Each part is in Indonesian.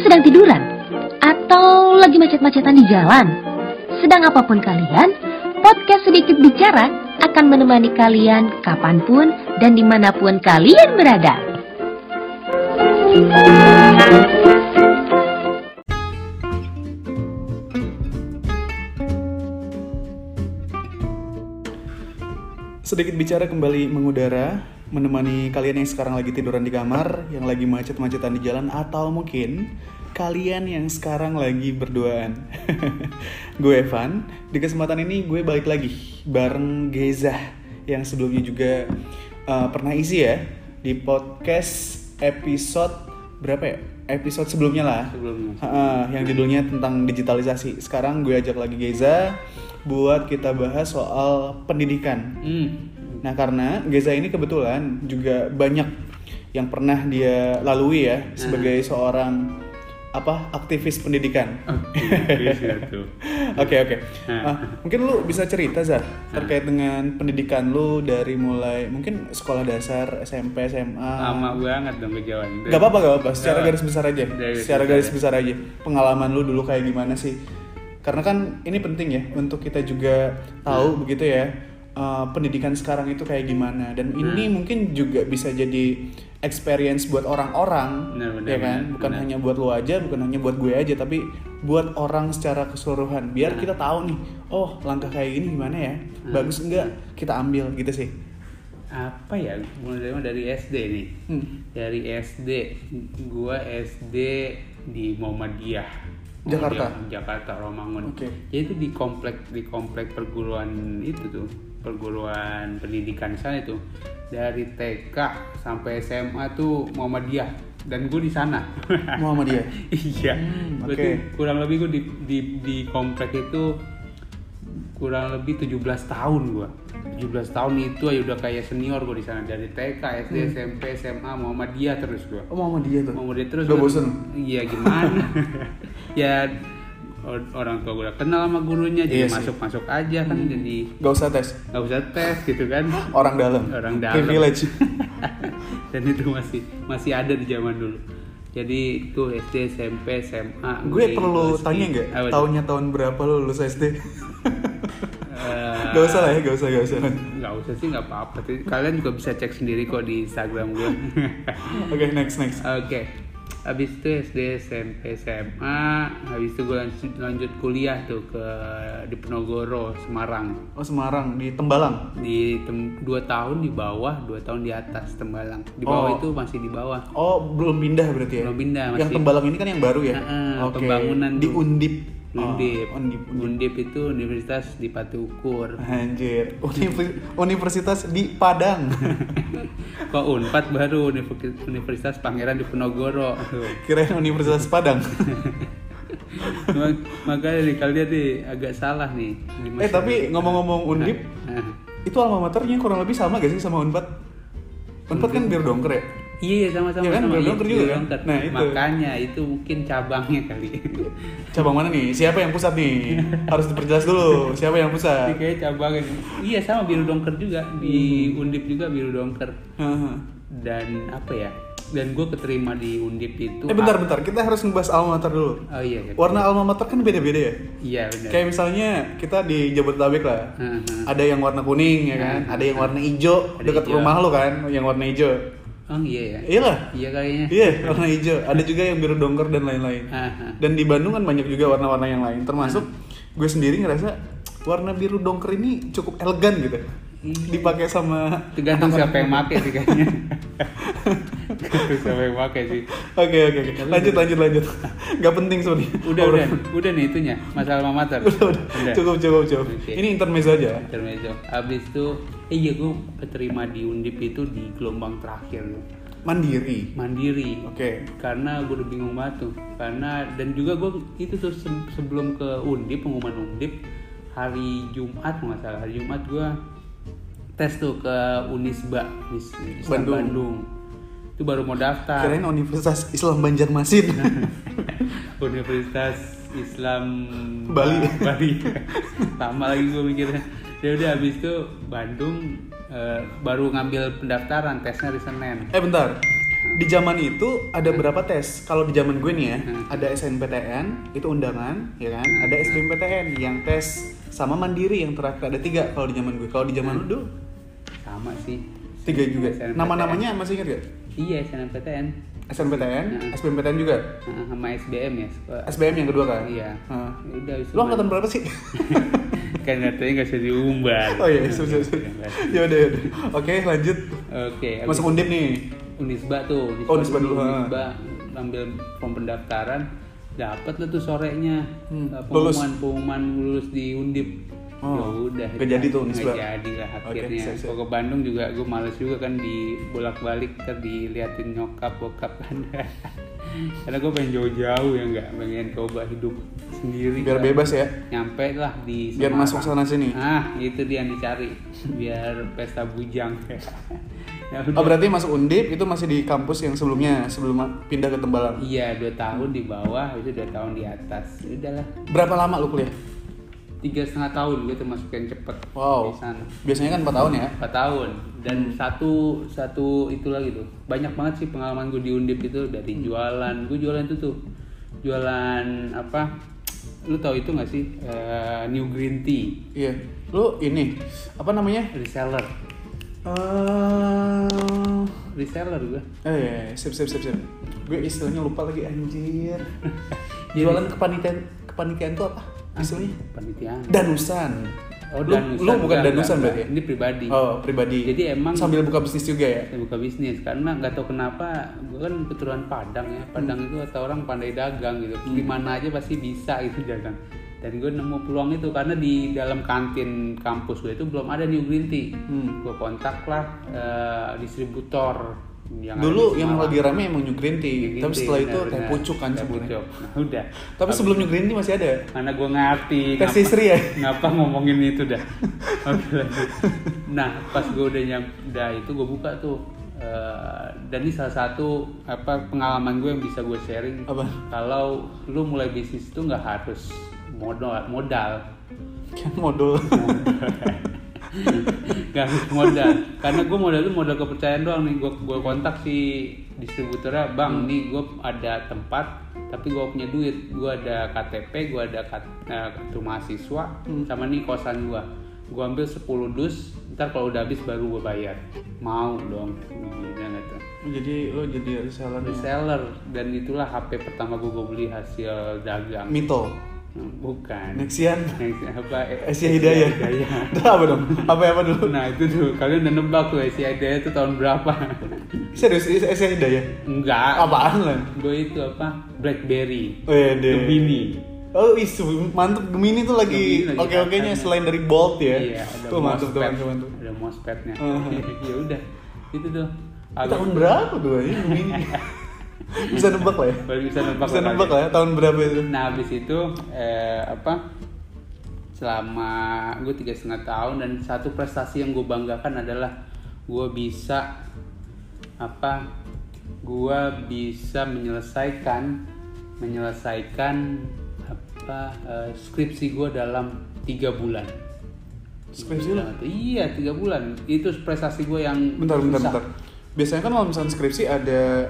Kalian sedang tiduran? Atau lagi macet-macetan di jalan? Sedang apa pun kalian, podcast sedikit bicara akan menemani kalian kapan pun dan di mana pun kalian berada. Sedikit bicara kembali mengudara, menemani kalian yang sekarang lagi tiduran di kamar, yang lagi macet-macetan di jalan, atau mungkin kalian yang sekarang lagi berduaan. gue Evan, di kesempatan ini gue balik lagi bareng Geza yang sebelumnya juga uh, pernah isi ya di podcast episode berapa ya? Episode sebelumnya lah. Sebelumnya. Ha-ha, yang judulnya tentang digitalisasi. Sekarang gue ajak lagi Geza buat kita bahas soal pendidikan. Hmm. Nah karena Geza ini kebetulan juga banyak yang pernah dia lalui ya sebagai seorang apa aktivis pendidikan. Tuh. Oke oke. Ah, mungkin lu bisa cerita Zah terkait dengan pendidikan lu dari mulai mungkin sekolah dasar SMP SMA. Lama banget dong kejauhan. Gak apa-apa gak apa. Secara garis besar aja. Secara garis ya. besar aja. Pengalaman lu dulu kayak gimana sih? Karena kan ini penting ya untuk kita juga tahu begitu ya uh, pendidikan sekarang itu kayak gimana dan ini mungkin juga bisa jadi experience buat orang-orang ya kan benar, bukan benar. hanya buat lu aja bukan hanya buat gue aja tapi buat orang secara keseluruhan biar kita tahu nih oh langkah kayak gini gimana ya bagus enggak kita ambil gitu sih Apa ya? Mulai dari- SD nih. Hmm. Dari SD, gua SD di Muhammadiyah. Jakarta? Jakarta Romangun. Oke. Ya itu di komplek di komplek perguruan itu tuh, perguruan pendidikan sana itu. Dari TK sampai SMA tuh Muhammadiyah dan gue di sana. Muhammadiyah iya. Hmm, Berarti oke. kurang lebih gue di, di di komplek itu kurang lebih 17 tahun gua. 17 tahun itu aja udah kayak senior gue di sana dari TK, SD, SMP, SMA, Muhammadiyah terus gua. oh Muhammadiyah tuh Muhammadiyah terus. Gua- bosen? Iya gimana? ya orang tua gue udah kenal sama gurunya jadi Iya sih. Hmm. masuk-masuk aja kan jadi gak usah tes nggak usah tes gitu kan. orang dalam Orang dalam. privilege Dan itu masih masih ada di zaman dulu. Jadi itu SD, SMP, SMA. gue gue perlu tanya nggak tahunnya tahun berapa lo lulus SD Eh, gak usah lah ya gak usah gak usah nggak usah sih nggak apa-apa kalian juga bisa cek sendiri kok di Instagram gue oke next next oke habis itu SD SMP SMA habis itu gue lanjut, lanjut kuliah tuh ke di Penogoro Semarang. Oh Semarang di Tembalang? Di tem, dua tahun di bawah dua tahun di atas Tembalang. Di Oh. bawah itu masih di bawah. Oh belum pindah berarti ya? Belum pindah, yang masih- Tembalang ini kan yang baru ya? Oke. pembangunan di. Undip Undip. oh, Undip Undip Undip itu universitas di Patukur anjir. Univ- universitas di Padang. Kok Unpad baru? Universi- Universitas Pangeran di Penogoro Tuh. kirain Universitas Padang. Mak- Makanya nih kalian nih agak salah nih. eh tapi ngomong-ngomong Undip itu alma maternya kurang lebih sama gak sih sama Unpad? Unpad kan biar dongker ya Iya iya sama-sama. Iya kan, sama. Biodongker juga kan? Biodongker. Nah, itu. Makanya itu mungkin cabangnya kali. cabang mana nih siapa yang pusat nih harus diperjelas dulu siapa yang Ini pusat kayak cabangnya. Iya sama biru dongker juga di Undip juga biru dongker. Dan apa ya? Dan gue keterima di Undip itu. Eh bentar bentar, kita harus ngebahas alma mater dulu. Oh iya. iya. Warna alma mater kan beda-beda ya. Iya benar. Kayak misalnya kita di Jabodetabek lah. Heeh. Ada yang warna kuning ya kan, ada yang warna hijau dekat rumah lo kan, yang warna hijau. Oh iya ya. Iyalah. Iya kayaknya. Iya, warna hijau. Ada juga yang biru dongker dan lain-lain. Dan di Bandung kan banyak juga warna-warna yang lain. Termasuk gue sendiri ngerasa warna biru dongker ini cukup elegan gitu. Dipakai sama Tergantung siapa yang make sih kayaknya. Siapa yang make sih. Oke oke oke. Lanjut lanjut lanjut. Gak penting sebenarnya. Udah udah udah nih itunya masalah alma mater. udah, udah. Cukup cukup cukup. Oke. Ini intermezzo aja. Intermezzo. Abis itu, eh iya gue keterima di Undip itu di gelombang terakhir. Mandiri. Mandiri. Oke. Karena gue udah bingung banget tuh. Karena dan juga gue itu tuh se- sebelum ke Undip pengumuman Undip hari Jumat kalau nggak salah hari Jumat gue tes tuh ke Unisba Unis, Islam Bandung. Bandung. Itu baru mau daftar. Kirain Universitas Islam Banjarmasin. Universitas Islam Bali. Bali. Sama lagi gue mikirnya. Ya udah habis itu Bandung eh, baru ngambil pendaftaran tesnya hari Senin. eh bentar. di zaman itu ada berapa tes? Kalau di zaman gue nih ya, ada SNPTN itu undangan, ya kan? Ada SBMPTN yang tes sama mandiri yang terakhir ada tiga kalau di zaman gue. Kalau di zaman lu dulu sama sih tiga juga. Nama-namanya masih ingat gak? Iya SNMPTN SNPTN, Hmm. SBMPTN juga. Nah, sama SBM ya sekolah. SBM yang kedua kan? iya. Ya udah Lu angkatan berapa sih? kan katanya nggak usah diumbar oh iya, sudah sudah. Ya udah, ya udah. Oke, lanjut. oke habis Masuk undip nih. Unisba tuh Oh, Unisba dulu. Unisba ambil form pendaftaran dapat lah tuh sorenya Hmm, Uh, lulus. pengumuman pengumuman lulus di undip Oh, ya udah jadi tuh nggak jadi lah akhirnya siap. Kok ke Bandung juga gue males juga kan di bolak balik kan diliatin nyokap bokap kan karena gue pengen jauh-jauh ya nggak pengen coba hidup sendiri Biar kan. bebas ya. nyampe lah di Biar Semarang. masuk sana sini. ah itu dia yang dicari biar pesta bujang ya Oh berarti masuk undip itu masih di kampus yang sebelumnya sebelum pindah ke Tembalang. Iya, dua tahun di bawah, itu dua tahun di atas. Udahlah, Berapa lama lu kuliah? Tiga setengah tahun gue termasuk yang cepet Wow. di sana. Biasanya kan 4 tahun ya. Empat tahun dan Hmm. satu satu itu lagi tuh banyak banget sih pengalaman gue di undip itu dari Hmm. jualan gue jualan itu tuh jualan apa lu tahu itu nggak sih Eh, new green tea Iya. Lu ini apa namanya? reseller Eh, reseller gue eh iya, iya, sip sip sip sip. Gue istilahnya lupa lagi anjir. Jualan kepanitiaan kepanitiaan itu apa? Istilahnya? panitiaan Danusan. oh Lu- danusan Lu, bukan enggak, danusan enggak, berarti. ya? ini pribadi Oh, pribadi. Jadi emang- sambil buka bisnis juga ya. saya buka bisnis karena nggak tahu kenapa gue kan keturunan Padang ya Padang Hmm. itu kata orang pandai dagang gitu di mana aja pasti bisa itu dagang dan gue nemu peluang itu karena di dalam kantin kampus gue itu belum ada new green tea Hmm. gue kontak lah eh, distributor yang Dulu yang lagi rame emang New Green Tea, Green tapi Tea, setelah itu benar-benar. teh pucuk kan sebenarnya. pucuk. nah udah Tapi sebelum New Green Tea masih ada. karena gue ngerti Tes istri ya? ngapa ngomongin itu dah Oke, lanjut. nah pas gue udah nyam udah itu gue buka tuh Eh, dan ini salah satu apa pengalaman gue yang bisa gue sharing Apa? kalau lu mulai bisnis itu nggak harus modal modal Kan modal. harus modal. Karena gue modal itu modal kepercayaan doang nih. Gue gue kontak si distributornya bang nih gue ada tempat tapi gue punya duit. Gue ada KTP gue ada kat, eh, kartu mahasiswa sama nih kosan gue gue ambil 10 dus ntar kalau udah habis baru gue bayar. Mau dong. Gila tuh jadi lo jadi reseller reseller. Dan itulah HP pertama gue gue beli hasil dagang. Mito, bukan Nexian, apa Asia Hidayah. Hidayah. Apa dong? Apa apa dulu? Nah itu tuh kalian udah nebak tuh si Hidayah itu tahun berapa? Serius Asia Hidayah? Enggak. Apaan lah? Gue itu apa? Blackberry. Oh iya deh. Gemini. Oh isu mantep Gemini tuh lagi oke oke nya selain dari Bolt ya. Iya. Tuh mantep tuh mantep mantep. Ada mousepadnya. Uh-huh. ya udah. Itu tuh. Ini Tahun berapa tuh ya Gemini? Bisa nebak lah ya. Baru bisa nebak. Bisa lah nebak lah ya tahun berapa itu? Nah habis itu eh, apa? Selama gue tiga setengah tahun dan satu prestasi yang gue banggakan adalah gue bisa apa? Gue bisa menyelesaikan menyelesaikan apa eh, skripsi gue dalam tiga bulan. Skripsi lo? Iya tiga bulan. Itu prestasi gue yang Bentar bentar bentar. Biasanya kan kalau misalnya skripsi ada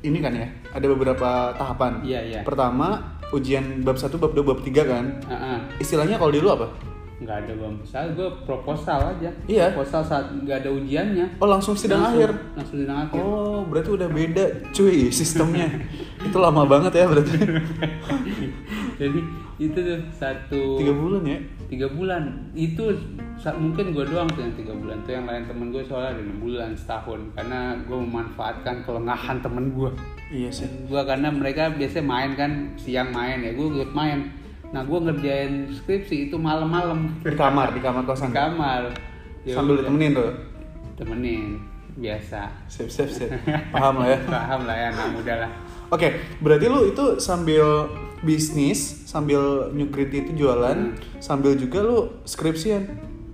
ini kan ya, ada beberapa tahapan. Iya, iya. Pertama ujian bab 1, bab 2, bab 3 kan. Ah, ah. Istilahnya kalau di lu apa? nggak ada bang saya gue proposal aja Iya. proposal saat nggak ada ujiannya Oh langsung sidang Langsung- akhir. langsung sidang akhir Oh, berarti udah beda cuy sistemnya. itu lama banget ya berarti. jadi itu tuh satu Tiga bulan ya. Tiga bulan itu mungkin gue doang tuh yang tiga bulan tuh yang lain temen gue soalnya ada enam bulan setahun karena gue memanfaatkan kelengahan temen gue Iya sih. gue karena mereka biasanya main kan siang main ya gue ikut main nah gue ngerjain skripsi itu malam-malam Di kamar, di kamar kosan. kamar Ya Sambil udah, ditemenin tuh. temenin biasa Sip, sip, sip. Paham lah ya. paham lah ya anak muda lah Oke, berarti lu itu sambil bisnis, sambil nyukrit itu jualan, sambil juga lu skripsian.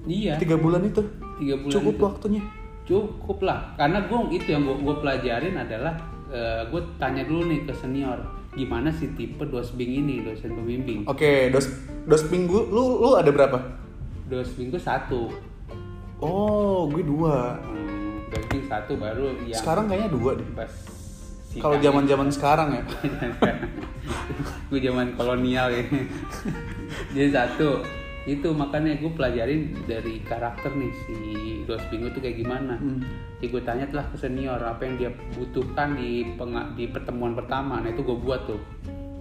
iya Tiga bulan itu. tiga bulan Cukup itu. waktunya. cukup lah karena gue itu yang gue pelajarin adalah gue tanya dulu nih ke senior gimana sih tipe dosbing ini dosen pembimbing Oke, dos dos minggu lu lu ada berapa? dosbing gue satu Oh, gue dua. Hmm, Blackpink satu baru yang Sekarang kayaknya dua deh. pas Kalau zaman-zaman sekarang ya. gue zaman kolonial ya. Jadi satu. Itu makanya gue pelajarin dari karakter nih si Dos Bingo tuh kayak gimana. Hmm. jadi gue tanya telah ke senior apa yang dia butuhkan di di pertemuan pertama. Nah itu gue buat tuh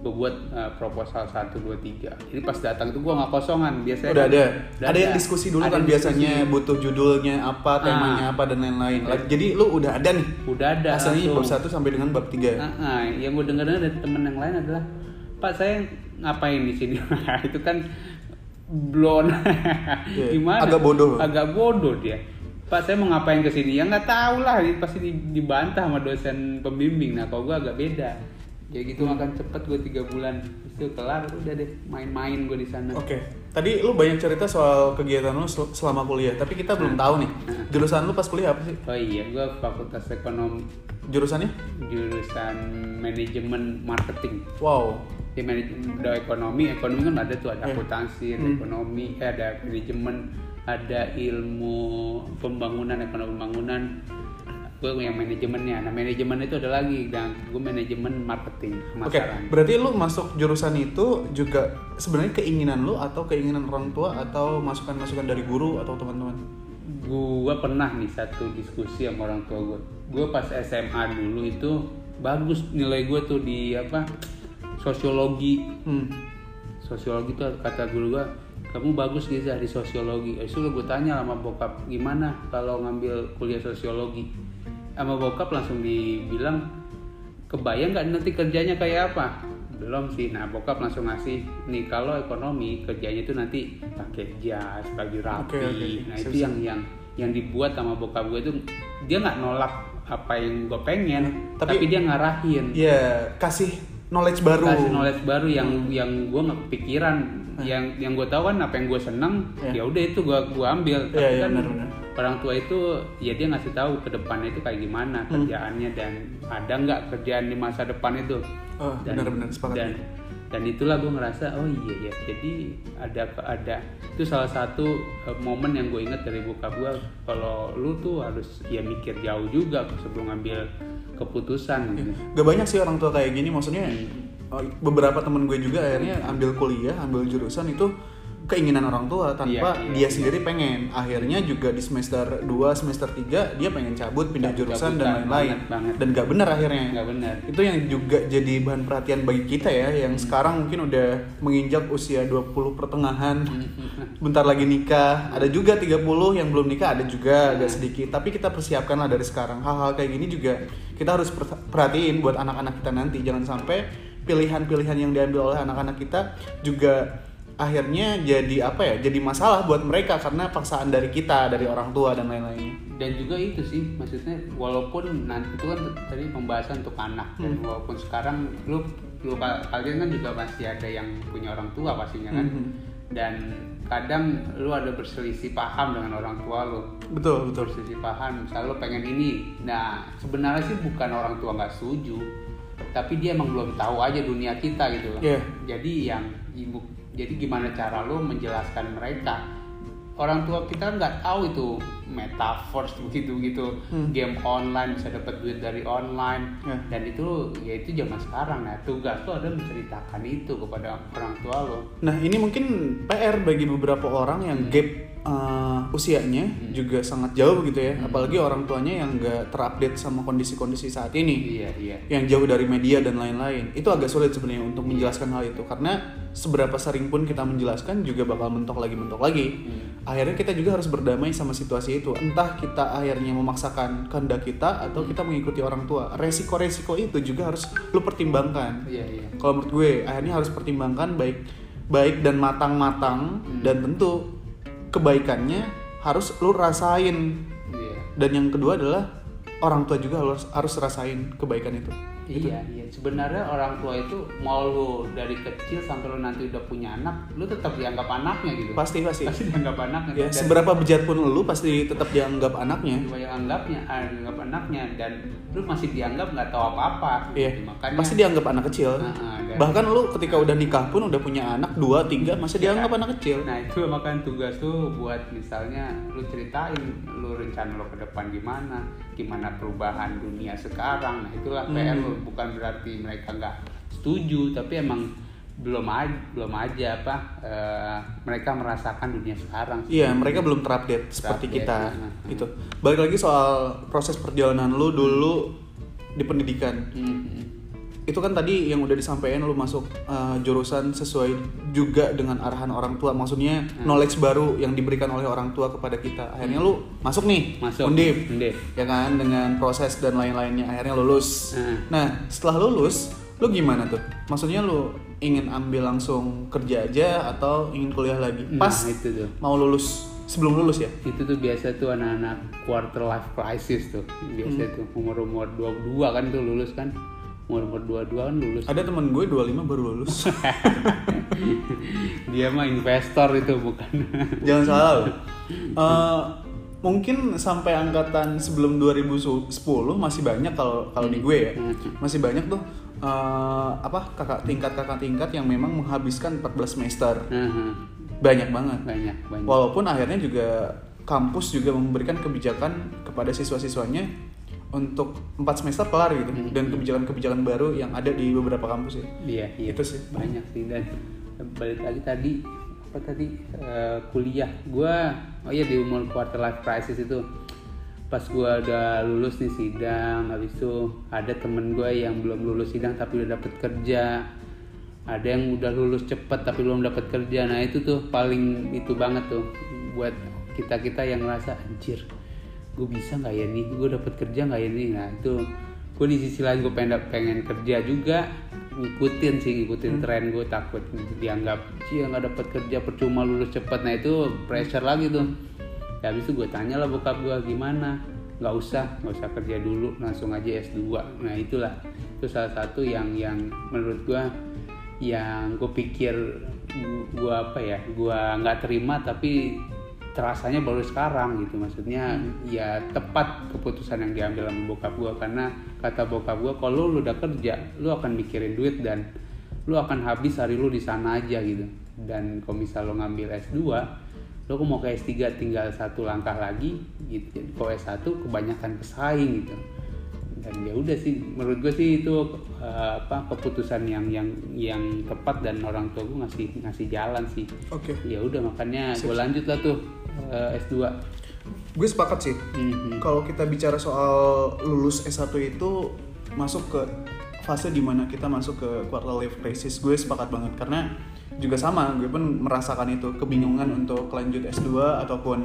gue buat uh, proposal 1, 2, 3 jadi pas datang itu gue nggak kosongan biasanya Udah ada. Udah ada yang diskusi dulu Ada kan diskusi. biasanya butuh judulnya apa, temanya Ah. apa dan lain-lain. Jadi lu udah ada nih. udah ada Asalnya bab. 1 sampai dengan bab 3. Ah, ah, yang gue dengar dengar dari temen yang lain adalah Pak saya ngapain di sini itu kan blon Iya, gimana agak bodoh. agak bodoh dia Pak saya mau ngapain ke sini ya nggak tahu lah pasti di- dibantah sama dosen pembimbing nah kalau gue agak beda ya gitu Hmm. makan cepet gue tiga bulan itu kelar udah deh main-main gue di sana Oke. Tadi lu banyak cerita soal kegiatan lu sel- selama kuliah, tapi kita belum tahu nih. Jurusan lu pas kuliah apa sih? oh iya gue fakultas ekonomi Jurusannya? jurusan manajemen marketing Wow. di manajemen ada ekonomi ekonomi kan ada tuh ada Eh. akuntansi ada Hmm. ekonomi eh, ada manajemen ada ilmu pembangunan ekonomi pembangunan gue yang manajemennya. Nah manajemen itu ada lagi dan gue manajemen marketing Oke, pemasaran berarti lu masuk jurusan itu juga sebenarnya keinginan lu atau keinginan orang tua atau masukan-masukan dari guru atau teman-teman? gue pernah nih satu diskusi sama orang tua gue gue pas SMA dulu itu bagus nilai gue tuh di apa sosiologi. Hmm. sosiologi tuh kata guru gua kamu bagus Giza di sosiologi. Eh, itu gue tanya sama bokap gimana kalau ngambil kuliah sosiologi sama bokap langsung dibilang kebayang nggak nanti kerjanya kayak apa belum sih nah bokap langsung ngasih nih kalau ekonomi kerjanya itu nanti pakai jas baju rapi Oke, oke. nah itu yang yang yang dibuat sama bokap gue itu dia nggak nolak apa yang gue pengen Tapi- tapi, dia ngarahin Ya, kasih knowledge baru. kasih knowledge baru yang yang gue nggak kepikiran yang yang gue tahu kan apa yang gue seneng Iya. ya udah itu gue gua ambil Iya, tapi iya, kan benar-benar. Orang tua itu ya dia ngasih tahu ke depannya itu kayak gimana Hmm. kerjaannya dan ada nggak kerjaan di masa depan itu Oh, benar-benar sepakat. dan dan itulah gue ngerasa oh iya ya jadi ada ada itu salah satu eh, momen yang gue ingat dari bokap gue kalau lu tuh harus ya mikir jauh juga sebelum ngambil keputusan gitu. Gak banyak sih orang tua kayak gini, maksudnya Hmm. oh, beberapa temen gue juga akhirnya ambil kuliah, ambil jurusan itu keinginan orang tua tanpa Iya, iya, dia iya. sendiri pengen. Akhirnya juga di semester 2, semester 3 dia pengen cabut, pindah Cabut-cabutan, jurusan dan lain-lain. Dan gak bener akhirnya. nggak benar Itu yang juga jadi bahan perhatian bagi kita ya yang Hmm. sekarang mungkin udah menginjak usia 20 pertengahan. Hmm. Bentar lagi nikah. Ada juga 30 yang belum nikah, ada juga agak Hmm. sedikit. Tapi kita persiapkanlah dari sekarang. Hal-hal kayak gini juga kita harus per- perhatiin buat anak-anak kita nanti. Jangan sampai pilihan-pilihan yang diambil oleh anak-anak kita juga akhirnya jadi apa ya? Jadi masalah buat mereka karena paksaan dari kita, dari orang tua dan lain-lainnya. dan juga itu sih maksudnya walaupun nanti itu kan tadi pembahasan untuk anak dan Hmm. walaupun sekarang lu lu kalian kan juga pasti ada yang punya orang tua pastinya kan Mhm. dan kadang lu ada berselisih paham dengan orang tua lu Betul, betul. berselisih paham misalnya lu pengen ini nah sebenarnya sih bukan orang tua nggak setuju tapi dia emang belum tahu aja dunia kita gitu loh Iya. jadi yang ibu jadi gimana cara lu menjelaskan mereka? Orang tua kita nggak tahu itu metaverse begitu gitu. Hmm. game online bisa dapat duit dari online. Ya. dan itu ya itu zaman sekarang. Nah tugas lo ada menceritakan itu kepada orang tua lo Nah ini mungkin PR bagi beberapa orang yang gap uh, usianya juga sangat jauh gitu ya, apalagi orang tuanya yang nggak terupdate sama kondisi-kondisi saat ini, iya iya. Yang jauh dari media dan lain-lain. Itu agak sulit sebenarnya untuk menjelaskan hal itu. Karena seberapa sering pun kita menjelaskan juga bakal mentok lagi mentok lagi. Akhirnya kita juga harus berdamai sama situasi itu. Entah kita akhirnya memaksakan kehendak kita atau kita mengikuti orang tua. Resiko-resiko itu juga harus lu pertimbangkan. Iya iya. Kalau menurut gue akhirnya harus pertimbangkan baik baik dan matang-matang dan tentu kebaikannya harus lu rasain. Iya. Dan yang kedua adalah orang tua juga harus harus rasain kebaikan itu Iya, iya. Sebenarnya orang tua itu mau lu dari kecil sampai lu nanti udah punya anak, lu tetap dianggap anaknya gitu. Pasti pasti. Pasti dianggap anaknya. Ya, Dan seberapa bejat pun lu pasti tetap dianggap anaknya. banyak anggapnya, ah, dianggap anaknya dan lu masih dianggap nggak tahu apa-apa. Iya. gitu. Makanya Pasti dianggap anak kecil. Ah, dan- Bahkan lu ketika udah nikah pun udah punya anak dua tiga masih dianggap anak kecil. Nah itu makanya tugas tuh buat misalnya lu ceritain lu rencana lo ke depan gimana, gimana perubahan dunia sekarang. Nah itulah Hmm. PR. Bukan berarti mereka nggak setuju, tapi emang belum aja, belum aja apa eh, mereka merasakan dunia sekarang. Iya, mereka belum terupdate seperti Terupdate, kita. ya. Gitu. Balik lagi soal proses perjalanan lu dulu di pendidikan. Hmm. Itu kan tadi yang udah disampaikan lu masuk uh, jurusan sesuai juga dengan arahan orang tua. Maksudnya Hmm. knowledge baru yang diberikan oleh orang tua kepada kita. Akhirnya lu masuk nih, Masuk. Undip. Undip. Ya kan dengan proses dan lain-lainnya akhirnya lulus. Hmm. Nah, setelah lulus, lu gimana tuh? Maksudnya lu ingin ambil langsung kerja aja atau ingin kuliah lagi? Nah, Pas itu tuh. mau lulus sebelum lulus ya? itu tuh biasa tuh anak-anak quarter life crisis tuh biasa Hmm. tuh umur-umur 22 kan tuh lulus kan umur-umur 22 kan lulus Ada temen gue 25 baru lulus. dia mah investor itu bukan Jangan salah loh. Eh, mungkin sampai angkatan sebelum 2010 masih banyak kalau kalau di gue ya. Masih banyak tuh eh, apa kakak tingkat kakak tingkat yang memang menghabiskan 14 semester. Aha, Banyak banget. banyak banyak Walaupun akhirnya juga kampus juga memberikan kebijakan kepada siswa-siswanya untuk 4 semester kelar gitu. Dan kebijakan-kebijakan baru yang ada di beberapa kampus ya. iya iya. Itu sih. banyak sih. Dan balik lagi tadi apa tadi eh, kuliah. Gua oh iya di umur quarter life crisis itu pas gua udah lulus nih sidang habis itu ada temen gua yang belum lulus sidang tapi udah dapet kerja. Ada yang udah lulus cepet tapi belum dapat kerja. Nah itu tuh paling itu banget tuh buat kita kita yang ngerasa anjir gue bisa nggak ya nih gue dapat kerja nggak ya nih nah itu gue di sisi lain gue pengen pengen kerja juga ngikutin sih ngikutin tren gue takut dianggap cia nggak dapat kerja percuma lulus cepet. Nah itu pressure lagi tuh. Ya habis itu gue tanya lah bokap gue gimana? Nggak usah nggak usah kerja dulu langsung aja S2 nah itulah. Itu salah satu yang yang menurut gue yang gue pikir gue apa ya gue nggak terima tapi terasanya baru sekarang gitu. Maksudnya ya tepat keputusan yang diambil sama bokap gue karena kata bokap gue kalau lu udah kerja lu akan mikirin duit dan lu akan habis hari lu di sana aja gitu. Dan kalau misal lu ngambil S2 lu mau ke S3 tinggal satu langkah lagi gitu. Kalau S1 kebanyakan pesaing gitu. Dan ya udah sih menurut gue sih itu eh, apa keputusan yang yang yang tepat dan orang tua gue ngasih ngasih jalan sih. Oke. ya udah makanya gue lanjut lah tuh eh, S2 Gue sepakat sih. Mhm. Kalau kita bicara soal lulus S1 itu masuk ke fase di mana kita masuk ke quarter life crisis, gue sepakat banget. Karena juga sama, gue pun merasakan itu kebingungan untuk lanjut S2 ataupun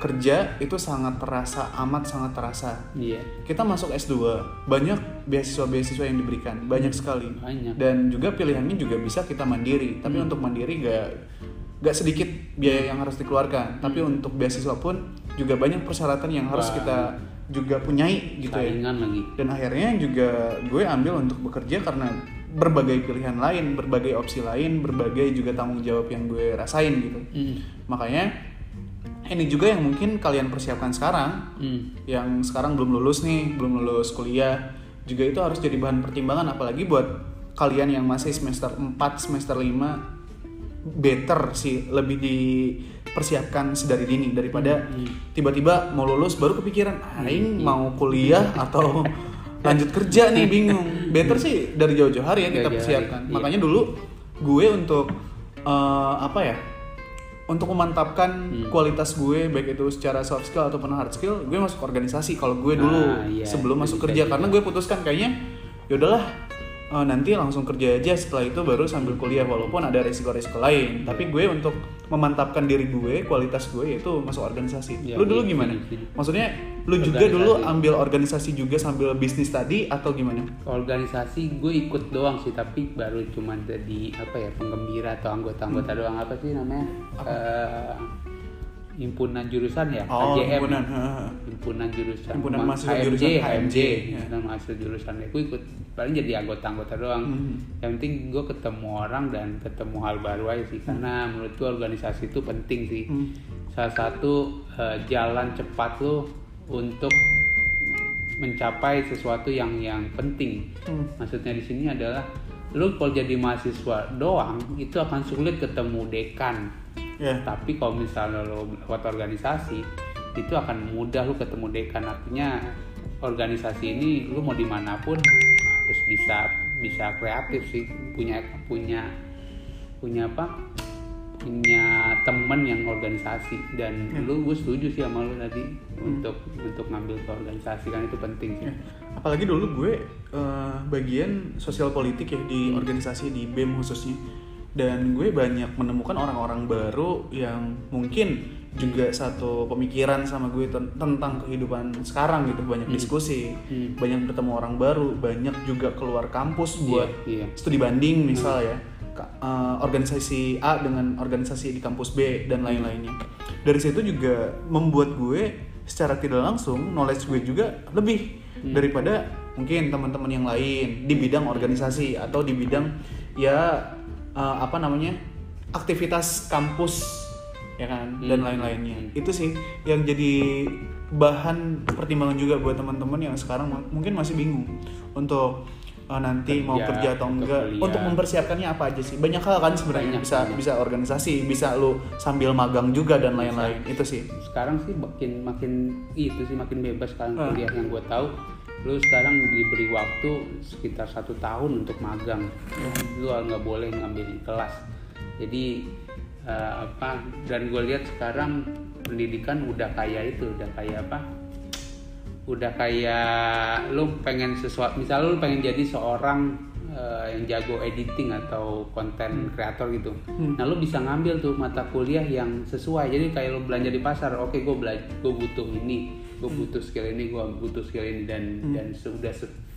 kerja itu sangat terasa amat sangat terasa. iya. Kita masuk S2 banyak beasiswa-beasiswa yang diberikan banyak sekali. Banyak. Dan juga pilihannya juga bisa kita mandiri. Tapi untuk mandiri gak gak sedikit biaya yang harus dikeluarkan tapi untuk beasiswa pun juga banyak persyaratan yang harus kita juga punyai gitu ya. Lagi. Dan akhirnya juga gue ambil untuk bekerja karena berbagai pilihan lain berbagai opsi lain berbagai juga tanggung jawab yang gue rasain gitu. Mhm. makanya ini juga yang mungkin kalian persiapkan sekarang Mhm. yang sekarang belum lulus nih, belum lulus kuliah, juga itu harus jadi bahan pertimbangan apalagi buat kalian yang masih semester 4, semester 5 better sih lebih dipersiapkan sedari dini daripada tiba-tiba mau lulus baru kepikiran aing mau kuliah atau lanjut kerja nih bingung. Better sih dari jauh-jauh hari ya kita persiapkan. hari, iya. Makanya dulu gue untuk eh, apa ya? untuk memantapkan Hmm. kualitas gue baik itu secara soft skill ataupun hard skill gue masuk organisasi kalau gue dulu Ah, iya, sebelum masuk kerja karena gue putuskan kayaknya ya udahlah eh, nanti langsung kerja aja setelah itu baru sambil kuliah walaupun ada resiko-resiko lain. Tapi gue untuk memantapkan diri gue kualitas gue yaitu masuk organisasi. Ya, lu dulu iya, gimana? iya, iya. maksudnya lu juga dulu ambil organisasi juga sambil bisnis tadi atau gimana? Organisasi gue ikut doang sih tapi baru cuma jadi apa ya penggembira atau anggota-anggota doang. Apa sih namanya? Eh, himpunan jurusan ya Oh, HJM. himpunan. himpunan jurusan Himpunan Ma- mahasiswa HMJ, jurusan HMJ, HMJ, ya. mahasiswa jurusan aku ikut paling jadi anggota-anggota doang Hmm. yang penting gue ketemu orang dan ketemu hal baru aja sih karena menurut gue organisasi itu penting sih Hmm. salah satu eh, jalan cepat lo untuk mencapai sesuatu yang yang penting Hmm. maksudnya di sini adalah lu kalau jadi mahasiswa doang itu akan sulit ketemu dekan Ya. tapi kalau misalnya lo lewat organisasi itu akan mudah lu ketemu dekan artinya organisasi ini lu mau di mana pun harus bisa bisa kreatif sih punya punya punya apa punya temen yang organisasi dan lu gue setuju sih sama lu tadi untuk untuk ngambil ke organisasi kan itu penting sih Ya. Apalagi dulu gue eh, bagian sosial politik ya di organisasi di BEM khususnya. Dan gue banyak menemukan orang-orang baru yang mungkin juga satu pemikiran sama gue ten- tentang kehidupan sekarang gitu. Banyak diskusi Hmm. banyak bertemu orang baru banyak juga keluar kampus buat iya. studi banding misal ya. Ka- eh, organisasi A dengan organisasi di kampus B dan lain-lainnya. Dari situ juga membuat gue secara tidak langsung knowledge gue juga lebih daripada mungkin teman-teman yang lain di bidang organisasi atau di bidang ya eh, apa namanya aktivitas kampus ya kan dan Hmm. lain-lainnya itu sih yang jadi bahan pertimbangan juga buat teman-teman yang sekarang mungkin masih bingung untuk eh, nanti mau Kerja, kerja atau enggak kuliah. untuk mempersiapkannya apa aja sih banyak hal kan sebenarnya Banyak, bisa banyak. bisa organisasi bisa lu sambil magang juga dan lain-lain itu sih sekarang sih makin makin itu sih makin bebas sekarang Ah. kuliah yang gue tahu lu sekarang diberi waktu sekitar satu tahun untuk magang. Lu nggak boleh ngambil kelas. Jadi eh, apa dan gue lihat sekarang pendidikan udah kayak itu udah kayak apa? Udah kayak lu pengen sesuatu misal lu pengen jadi seorang eh, yang jago editing atau konten kreator gitu. Nah lu bisa ngambil tuh mata kuliah yang sesuai. Jadi kayak lu belanja di pasar oke gue belajar gue butuh ini gue butuh skill ini gue butuh skill ini dan dan sudah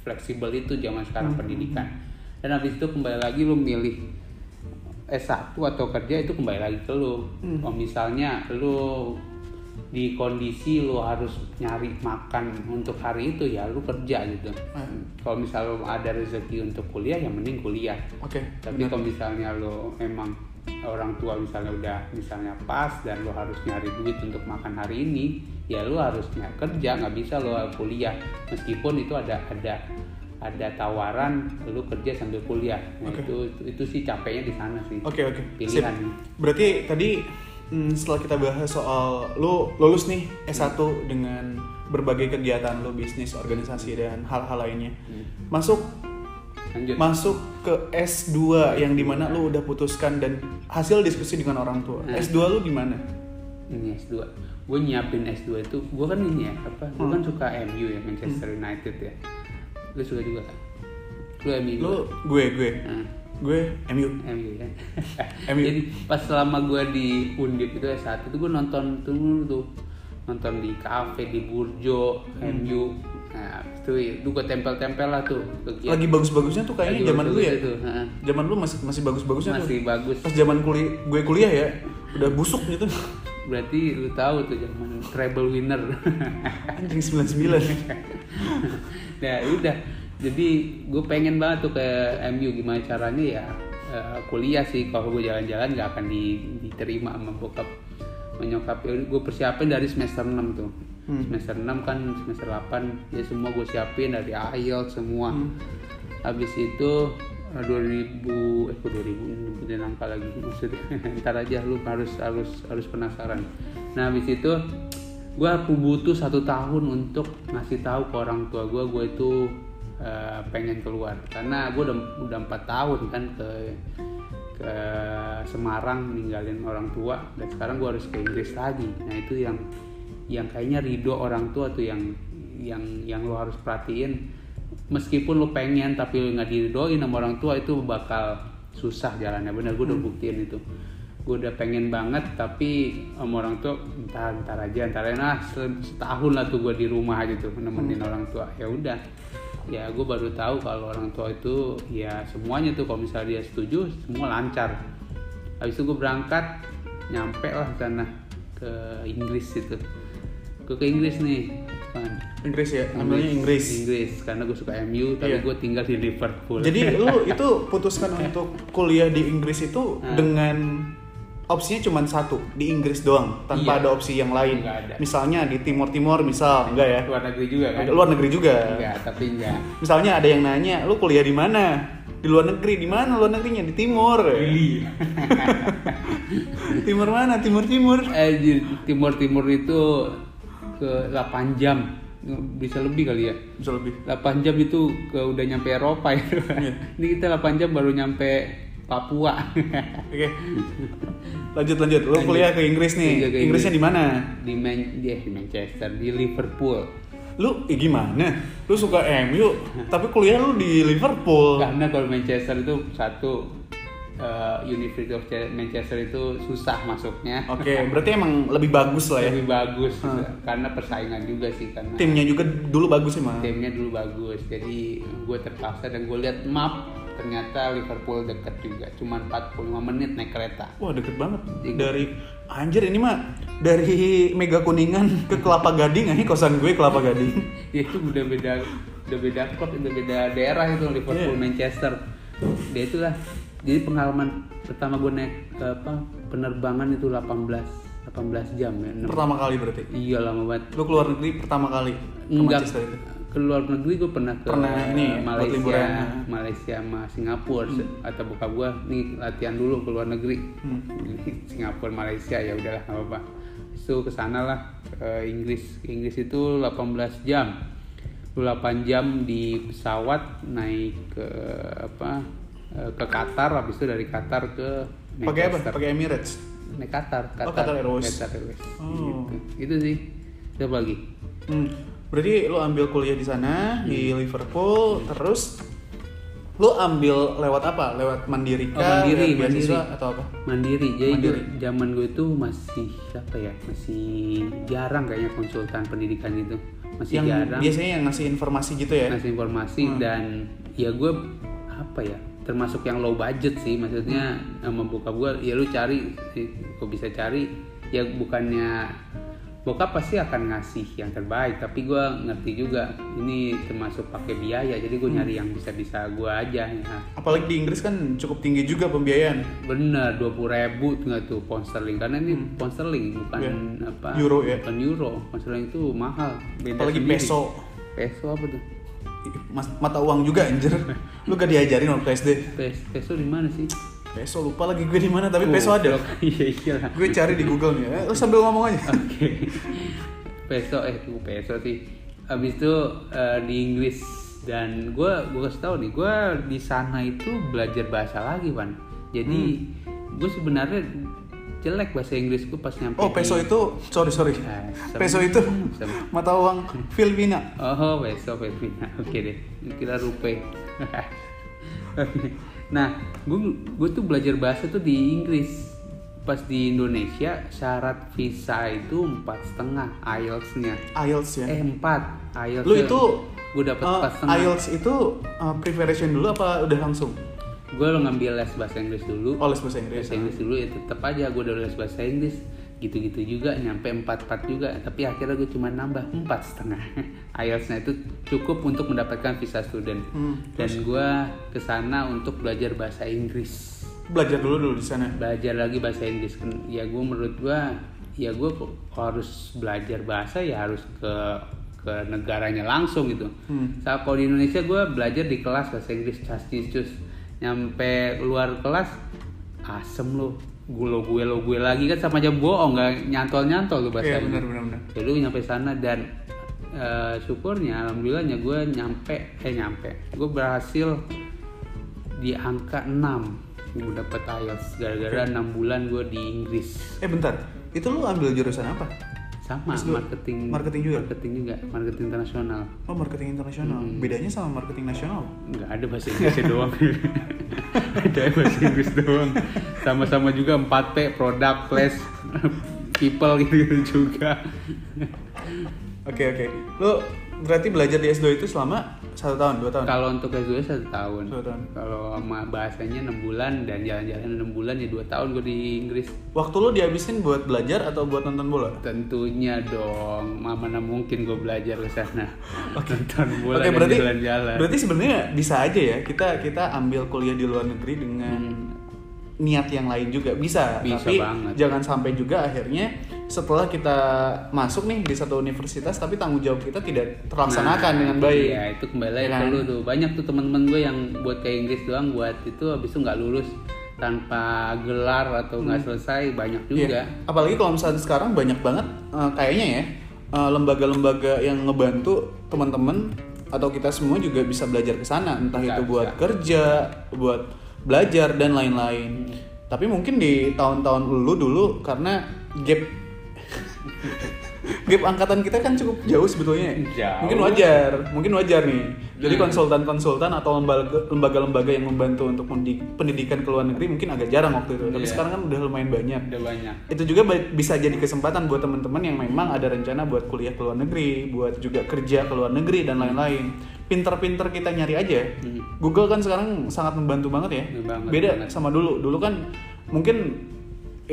fleksibel itu zaman sekarang pendidikan dan habis itu kembali lagi lu milih S1 atau kerja itu kembali lagi ke lu. Kalau misalnya lu di kondisi lu harus nyari makan untuk hari itu ya lu kerja gitu. Hmm. Kalau misalnya lu ada rezeki untuk kuliah ya mending kuliah. oke Tapi kalau misalnya lu emang orang tua misalnya udah misalnya pas dan lu harus nyari duit untuk makan hari ini, ya lu harus nyari kerja nggak bisa lu kuliah. Meskipun itu ada ada ada tawaran lu kerja sambil kuliah. Nah, Oke. itu, itu itu sih capeknya di sana sih. Oke oke. Sip. Pilihan. Berarti tadi hmm, setelah kita bahas soal lu lulus nih S1 dengan berbagai kegiatan lu bisnis, organisasi dan hal-hal lainnya. Hmm. Masuk Lanjut. masuk ke S2 yang di mana lu udah putuskan dan hasil diskusi dengan orang tua. Hmm. S2 lu gimana? ini S2 gue nyiapin S2 itu gue kan ini ya apa gue Hmm. kan suka MU ya Manchester United ya lu suka juga kan lu MU Lu gue gue Nah, gue MU. MU ya MU. jadi pas selama gue di Undip itu S1 itu gue nonton tuh tuh nonton di kafe di Burjo MU nah itu itu gue tempel-tempel lah tuh kegiatan. Lagi bagus-bagusnya tuh kayaknya Lagi zaman dulu ya. tuh, heeh. Zaman dulu masih masih bagus-bagusnya tuh. masih bagus Pas zaman kuliah gue kuliah ya udah busuk gitu. Berarti lu tahu tuh zaman treble winner. Anjing 99. nah udah. Jadi gue pengen banget tuh ke MU gimana caranya ya? Eh, kuliah sih. Kalau gue jalan-jalan nggak akan di- diterima sama bokap menyokap ya gue persiapin dari semester 6 tuh. Hmm. semester 6 kan semester 8 ya semua gue siapin dari IELTS semua. Hmm. habis itu 2000 eh kok 2000 ini nyebutin angka lagi. Maksudnya ntar aja lu harus harus harus penasaran. Nah habis itu gue butuh satu tahun untuk ngasih tahu ke orang tua gue gue itu eh, pengen keluar. Karena gue udah udah empat tahun kan ke ke Semarang ninggalin orang tua. Dan sekarang gue harus ke Inggris lagi. Nah itu yang yang kayaknya ridho orang tua tuh yang yang yang lo harus perhatiin meskipun lo pengen tapi lo nggak diridoin sama orang tua itu bakal susah jalannya. Bener gue udah buktiin itu. Gue udah pengen banget tapi sama orang tua entar entar aja entar aja. Nah se- setahun lah tuh gue di rumah aja tuh nemenin orang tua. Ya udah. Ya gue baru tahu kalau orang tua itu ya semuanya tuh kalau misalnya dia setuju semua lancar. Habis itu gue berangkat nyampe lah sana ke Inggris itu. Gue ke Inggris nih. Inggris ya, ambilnya Inggris. Inggris karena gue suka MU tapi Iya. gue tinggal di Liverpool Jadi lu itu putuskan untuk kuliah di Inggris itu Nah. dengan opsinya cuma satu di Inggris doang tanpa Iya. ada opsi yang lain. Ada. Misalnya di Timur Timur misal enggak ya? luar negeri juga kan Luar negeri juga. enggak tapi enggak Misalnya ada yang nanya, lu kuliah di mana? Di luar negeri, di mana luar negerinya? Di timur. timur mana? Timur timur. eh di timur timur itu ke 8 jam bisa lebih kali ya Bisa lebih. 8 jam itu ke udah nyampe Eropa itu Iya. ini kita 8 jam baru nyampe Papua Oke. Lanjut lanjut. Lu Lanjut. kuliah ke Inggris nih. Kuliah ke Inggrisnya Inggris. di mana? di Man di, di Manchester di Liverpool Lu eh, gimana? Lu suka MU, tapi kuliah lu di Liverpool. karena kalau Manchester itu satu eh, University of Manchester itu susah masuknya Oke, berarti emang lebih bagus lah ya. lebih bagus Hmm. karena persaingan juga sih karena Timnya juga dulu bagus emang. timnya dulu bagus jadi gue terpaksa dan gue lihat map ternyata Liverpool deket juga cuma 45 menit naik kereta Wah deket banget. Dari anjir ini mah dari Mega Kuningan ke Kelapa Gading ini kosan gue Kelapa Gading. ya itu udah beda udah beda klub udah beda daerah itu Liverpool Iya. Manchester dia itulah jadi pengalaman pertama gue naik ke apa penerbangan itu 18 18 jam ya Pertama kali berarti. iya lama banget Lu keluar negeri pertama kali ke enggak Manchester itu. ke luar negeri gue pernah ke Pernah ini ya, Malaysia. Hmm. Malaysia sama Singapura atau buka gue nih latihan dulu ke luar negeri Hmm. Singapura Malaysia ya udahlah nggak apa-apa itu ke sana lah ke Inggris Ke Inggris itu 18 jam 8 jam di pesawat naik ke apa ke Qatar habis itu dari Qatar ke Pakai apa? Pakai Emirates. naik Qatar Oh, Qatar Airways. Qatar Airways Oh. gitu. itu sih siapa lagi Hmm. Berarti lu ambil kuliah di sana di Liverpool, terus lu ambil lewat apa? Lewat mandiri Oh, kah? mandiri, Lewat beasiswa mandiri. atau apa? Mandiri. Jadi Mandiri. zaman gue itu masih apa ya? Masih jarang kayaknya konsultan pendidikan itu. Masih yang jarang biasanya yang ngasih informasi gitu ya? ngasih informasi Hmm. dan ya gue apa ya? Termasuk yang low budget sih maksudnya sama bokap gue ya lu cari kok bisa cari ya bukannya bokap pasti akan ngasih yang terbaik tapi gue ngerti juga ini termasuk pakai biaya jadi gue nyari yang bisa-bisa gue aja ya Apalagi di Inggris kan cukup tinggi juga pembiayaan. Bener, dua puluh ribu nggak tuh pound sterling karena ini pound sterling bukan Iya. apa Euro ya? bukan euro pound sterling itu mahal beda Apalagi sendiri. peso. peso apa tuh Mas, mata uang juga anjir. Lu gak diajarin waktu SD. Pes- peso di mana sih Peso lupa lagi gue di mana tapi peso ada. Iya iya. Gue cari di Google nih. Eh, Lu sambil ngomong aja. oke peso eh tuh peso sih abis itu eh, di Inggris dan gue gue kasih tahu nih gue di sana itu belajar bahasa lagi pan jadi Hmm. gue sebenarnya jelek bahasa Inggris gue pas nyampe Oh, peso di- itu sorry sorry. Ah, sem- Peso itu sem- mata uang Filipina. Oh, besok Filipina. Oke deh. Kira rupiah. nah, gue gue tuh belajar bahasa tuh di Inggris. Pas di Indonesia syarat visa itu empat setengah IELTS-nya. IELTS ya. Eh empat IELTS. Lu itu gue dapet eh, empat setengah. IELTS itu uh, preparation dulu apa udah langsung? Gue ngambil les bahasa Inggris dulu. Oh, les bahasa Inggris. bahasa Inggris dulu ya tetap aja gue udah les bahasa Inggris. Gitu-gitu juga nyampe empat empat juga. Tapi akhirnya gue cuma nambah empat setengah. IELTS-nya itu cukup untuk mendapatkan visa student. Hmm, dan gue ke sana untuk belajar bahasa Inggris. Belajar dulu dulu di sana. belajar lagi bahasa Inggris. Ken- ya gue menurut gue ya gue harus belajar bahasa ya harus ke ke negaranya langsung gitu. Hmm. saat kalau di Indonesia gue belajar di kelas bahasa Inggris castis nyampe keluar kelas asem lo gue lo gue lo gue lagi kan sama aja bohong nggak nyantol nyantol tuh bahasa Iya, benar, benar, benar. jadi gue nyampe sana dan eh, syukurnya alhamdulillahnya gue nyampe eh nyampe. Gue berhasil di angka 6 gue dapet IELTS. Gara-gara enam bulan gue di Inggris. Eh bentar, itu lu ambil jurusan apa? Sama marketing marketing juga? marketing juga marketing internasional Oh marketing internasional. Hmm. Bedanya sama marketing nasional? nggak ada bahasa Inggrisnya doang ada bahasa Inggris doang sama-sama juga 4P product place people gitu, juga Oke oke. Lu berarti belajar di S2 itu selama satu tahun, dua tahun? Kalau untuk S2 satu tahun. Tahun. Kalau sama bahasanya enam bulan dan jalan-jalan enam bulan ya dua tahun gue di Inggris. Waktu lu dihabisin buat belajar atau buat nonton bola? Tentunya dong, Ma- mana mungkin gue belajar ke sana. Nonton bola Oke dan berarti jalan-jalan. berarti sebenarnya bisa aja ya kita kita ambil kuliah di luar negeri dengan niat yang lain juga bisa, Hmm. Bisa tapi banget. jangan sampai juga akhirnya setelah kita masuk nih di satu universitas tapi tanggung jawab kita tidak terlaksanakan Nah, dengan baik. Iya, itu kembali lagi Ya ke kan? lu tuh. Banyak tuh teman-teman gue yang buat ke Inggris doang buat itu habis itu nggak lulus tanpa gelar atau nggak selesai banyak juga. Iya. Apalagi kalau misalnya sekarang banyak banget eh, kayaknya ya eh, lembaga-lembaga yang ngebantu teman-teman atau kita semua juga bisa belajar ke sana, entah Bisa, itu buat bisa. kerja, buat belajar dan lain-lain. Tapi mungkin di tahun-tahun dulu dulu karena gap gap angkatan kita kan cukup jauh sebetulnya. ya. Jauh. Mungkin wajar, mungkin wajar nih. Jadi Hmm. konsultan-konsultan atau lembaga- lembaga-lembaga yang membantu untuk pendidikan ke luar negeri mungkin agak jarang waktu itu. Tapi Iya. sekarang kan udah lumayan banyak Udah banyak. itu juga bisa jadi kesempatan buat teman-teman yang memang ada rencana buat kuliah ke luar negeri, buat juga kerja ke luar negeri dan lain-lain. Pinter-pinter kita nyari aja. Hmm. Google kan sekarang sangat membantu banget ya. Banget, Beda banget. sama dulu. Dulu kan mungkin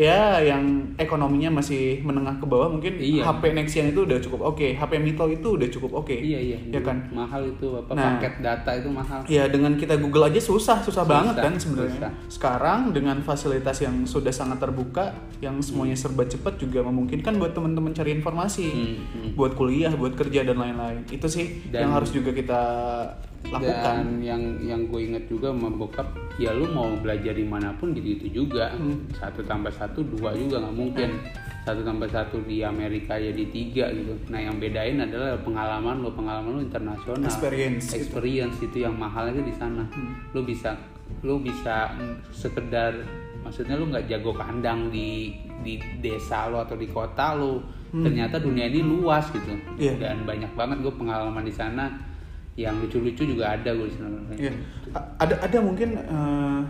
ya yang ekonominya masih menengah ke bawah mungkin Iya. HP Nexian itu udah cukup oke, HP Mito itu udah cukup oke. Iya iya. Ya kan? Mahal itu apa Nah. paket data itu mahal. Ya dengan kita Google aja susah, susah, Susah, banget kan sebenarnya. Sekarang dengan fasilitas yang sudah sangat terbuka, yang semuanya serba cepat juga memungkinkan buat teman-teman cari informasi, Hmm, hmm. buat kuliah, buat kerja dan lain-lain. Itu sih Dan- yang harus juga kita lakukan. Dan yang yang gue inget juga sama bokap, ya lu mau belajar di mana pun gitu itu juga. Hmm. Satu tambah satu dua juga nggak mungkin. Satu tambah satu di Amerika jadi tiga gitu. Nah yang bedain adalah pengalaman lu, pengalaman lu internasional. Experience gitu. Experience itu yang mahalnya itu di sana. Hmm. Lu bisa lu bisa sekedar maksudnya lu nggak jago kandang di di desa lu atau di kota lu. Ternyata dunia ini luas gitu. Hmm. Iya. Dan banyak banget gue pengalaman di sana yang lucu-lucu juga ada gue di sana. A- Ada ada mungkin eh,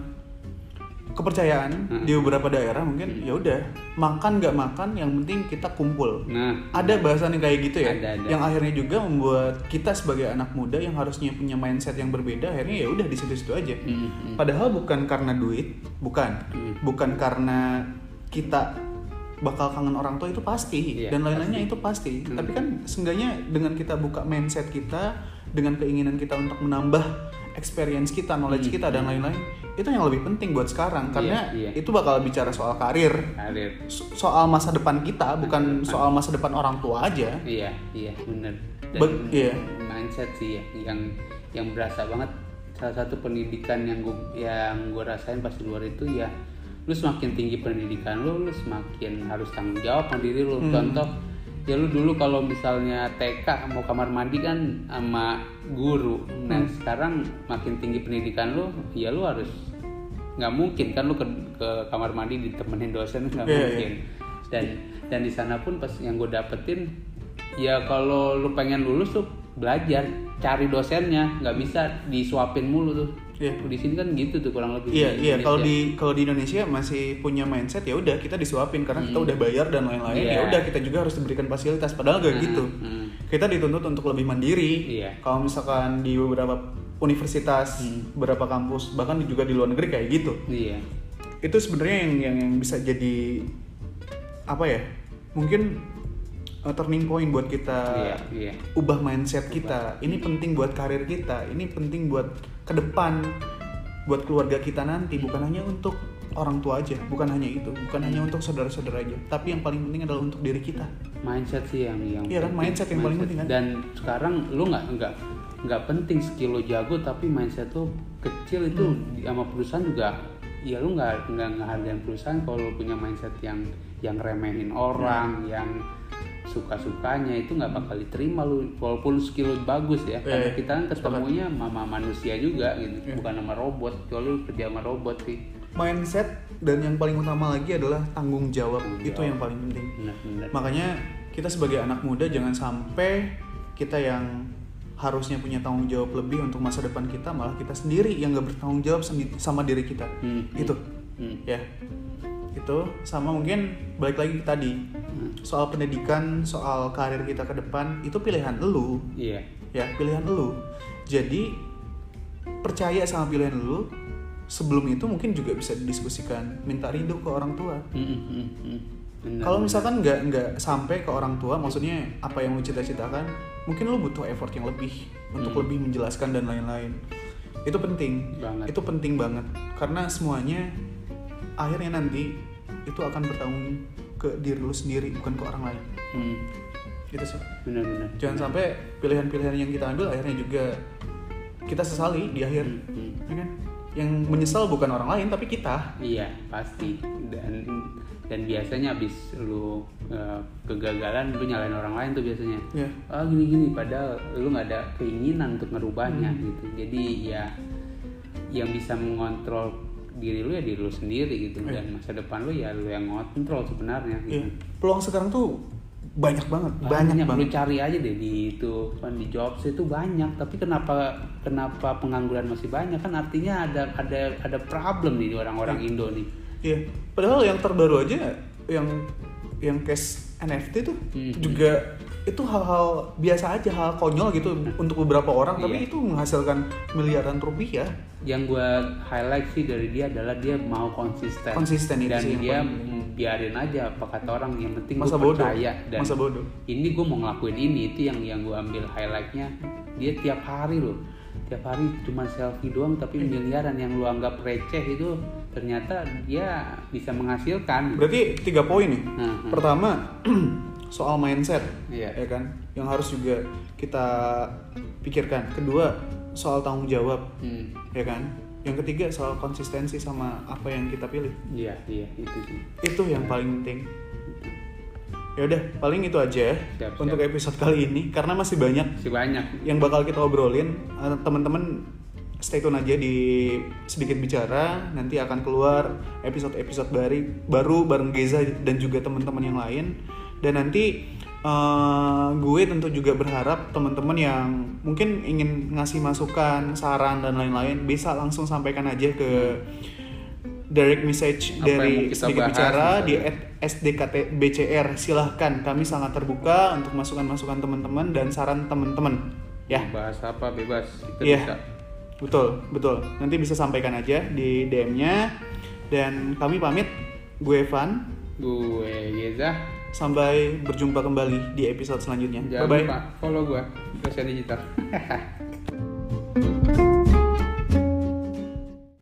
kepercayaan Hmm. di beberapa daerah mungkin ya udah makan nggak makan yang penting kita kumpul. Nah, ada bahasan yang kayak gitu ya Ada, ada. yang akhirnya juga membuat kita sebagai anak muda yang harusnya punya mindset yang berbeda akhirnya ya udah di situ-situ aja mm, mm. padahal bukan karena duit bukan Hmm. bukan karena kita bakal kangen orang tua itu pasti Iya, dan lain-lainnya itu pasti Hmm. tapi kan seenggaknya dengan kita buka mindset kita dengan keinginan kita untuk menambah experience kita knowledge Hmm. kita dan lain-lain itu yang lebih penting buat sekarang karena iya. itu bakal bicara soal karir karir. so- soal masa depan kita bukan soal masa depan orang tua aja Iya, iya, bener. Dan Be- iya. mindset sih ya, yang yang berasa banget. Salah satu pendidikan yang gue yang gue rasain pas di luar itu ya, lu semakin tinggi pendidikan lu, lu semakin harus tanggung jawab sama diri lu. Hmm. Contoh, ya lu dulu kalau misalnya TK mau kamar mandi kan sama guru. Nah Hmm. sekarang makin tinggi pendidikan lu, ya lu harus nggak mungkin kan lu ke, ke kamar mandi ditemenin dosen nggak Iya, iya. mungkin dan dan di sana pun pas yang gue dapetin ya kalau lu pengen lulus tuh belajar cari dosennya nggak bisa disuapin mulu tuh Iya. di sini kan gitu tuh kurang lebih Iya iya kalau di kalau di Indonesia masih punya mindset ya udah kita disuapin karena kita udah bayar dan lain-lain Iya. ya udah kita juga harus diberikan fasilitas padahal gak Hmm, gitu hmm. kita dituntut untuk lebih mandiri Iya. kalau misalkan di beberapa universitas Hmm. beberapa kampus bahkan juga di luar negeri kayak gitu iya itu sebenarnya yang, yang yang bisa jadi apa ya mungkin uh, turning point buat kita iya iya ubah mindset kita. Ini penting buat karir kita. Ini penting buat ke depan, buat keluarga kita nanti. Bukan hanya untuk orang tua aja, bukan hanya itu, bukan hanya untuk saudara-saudara aja. Tapi yang paling penting adalah untuk diri kita. mindset sih yang yang Iya kan, mindset yang paling penting kan? dan sekarang lu nggak nggak nggak penting skill lu jago tapi mindset lu kecil itu Hmm. di- sama perusahaan juga ya lu nggak nggak ngehargain perusahaan kalau lu punya mindset yang yang remehin orang Hmm. yang suka sukanya itu nggak bakal diterima lu walaupun skill lu bagus ya karena Iya, kita kan ketemunya sama manusia juga gitu Iya. bukan sama robot kalau lu kerja sama robot sih Mindset dan yang paling utama lagi adalah tanggung jawab. Tanggung Itu jawab. yang paling penting. benar-benar Makanya kita sebagai anak muda jangan sampai kita yang harusnya punya tanggung jawab lebih untuk masa depan kita malah kita sendiri yang gak bertanggung jawab sama diri kita. Hmm, Itu hmm. ya. Itu sama mungkin balik lagi tadi. Soal pendidikan, soal karir kita ke depan itu pilihan lu, iya ya pilihan lu. Jadi percaya sama pilihan lu. Sebelum itu mungkin juga bisa didiskusikan, minta rindu ke orang tua. Mm, mm, mm, mm. Benar, Kalau misalkan nggak nggak sampai ke orang tua, maksudnya apa yang lu cita-citakan, mungkin lu butuh effort yang lebih untuk Hmm. lebih menjelaskan dan lain-lain. Itu penting. Banget. Itu penting banget karena semuanya akhirnya nanti itu akan bertanggung ke diri lu sendiri bukan ke orang lain. Mm, Gitu sih. benar-benar Jangan sampai pilihan-pilihan yang kita ambil akhirnya juga kita sesali di akhir, Mm, mm. ya kan? Yang menyesal bukan orang lain tapi kita. Iya pasti dan dan biasanya abis lu eh, kegagalan lu nyalain orang lain tuh biasanya Ya. ah gini gini padahal lu nggak ada keinginan untuk ngerubahnya Hmm. gitu jadi ya yang bisa mengontrol diri lu ya diri lu sendiri gitu Iya. dan masa depan lu ya lu yang ngontrol sebenarnya Iya. gitu Peluang sekarang tuh banyak banget, banyak, banyak, lu banget. cari aja deh di itu kan di jobs itu banyak tapi kenapa kenapa pengangguran masih banyak kan artinya ada ada ada problem nih di orang-orang Indo nih Iya, padahal yang terbaru aja yang yang case NFT tuh Hmm. juga itu hal-hal biasa aja, hal konyol gitu untuk beberapa orang, tapi Iya. itu menghasilkan miliaran rupiah. yang gue highlight sih dari dia adalah dia mau konsisten Konsisten itu dan sih dia biarin aja apa kata orang yang penting Masa gue bodoh, percaya dan masa bodoh. ini gue mau ngelakuin ini itu yang yang gue ambil highlightnya dia tiap hari loh tiap hari cuma selfie doang tapi Iya. miliaran yang lu anggap receh itu ternyata dia bisa menghasilkan Berarti tiga poin nih. Hmm, hmm. Pertama soal mindset, Iya. ya kan, yang harus juga kita pikirkan. Kedua soal tanggung jawab, Hmm, ya kan. Yang ketiga soal konsistensi sama apa yang kita pilih. iya iya itu sih Itu yang paling penting. Ya udah, paling itu aja Siap, untuk siap. episode kali ini karena masih banyak masih banyak yang bakal kita obrolin. Eh, Teman-teman stay tune aja di sedikit bicara. Nanti akan keluar episode-episode baru baru bareng Geza dan juga teman-teman yang lain. Dan nanti eh, gue tentu juga berharap teman-teman yang mungkin ingin ngasih masukan, saran dan lain-lain bisa langsung sampaikan aja ke direct message Apa dari sedikit bahas bicara di. SDKT BCR. Silahkan, kami sangat terbuka untuk masukan-masukan teman-teman dan saran teman-teman. Ya, bahas apa bebas kita Iya. bisa betul, betul. Nanti bisa sampaikan aja di DM-nya. Dan kami pamit, gue Evan. gue Geza Sampai berjumpa kembali di episode selanjutnya. Jangan Bye-bye. lupa follow gue Dosia Digital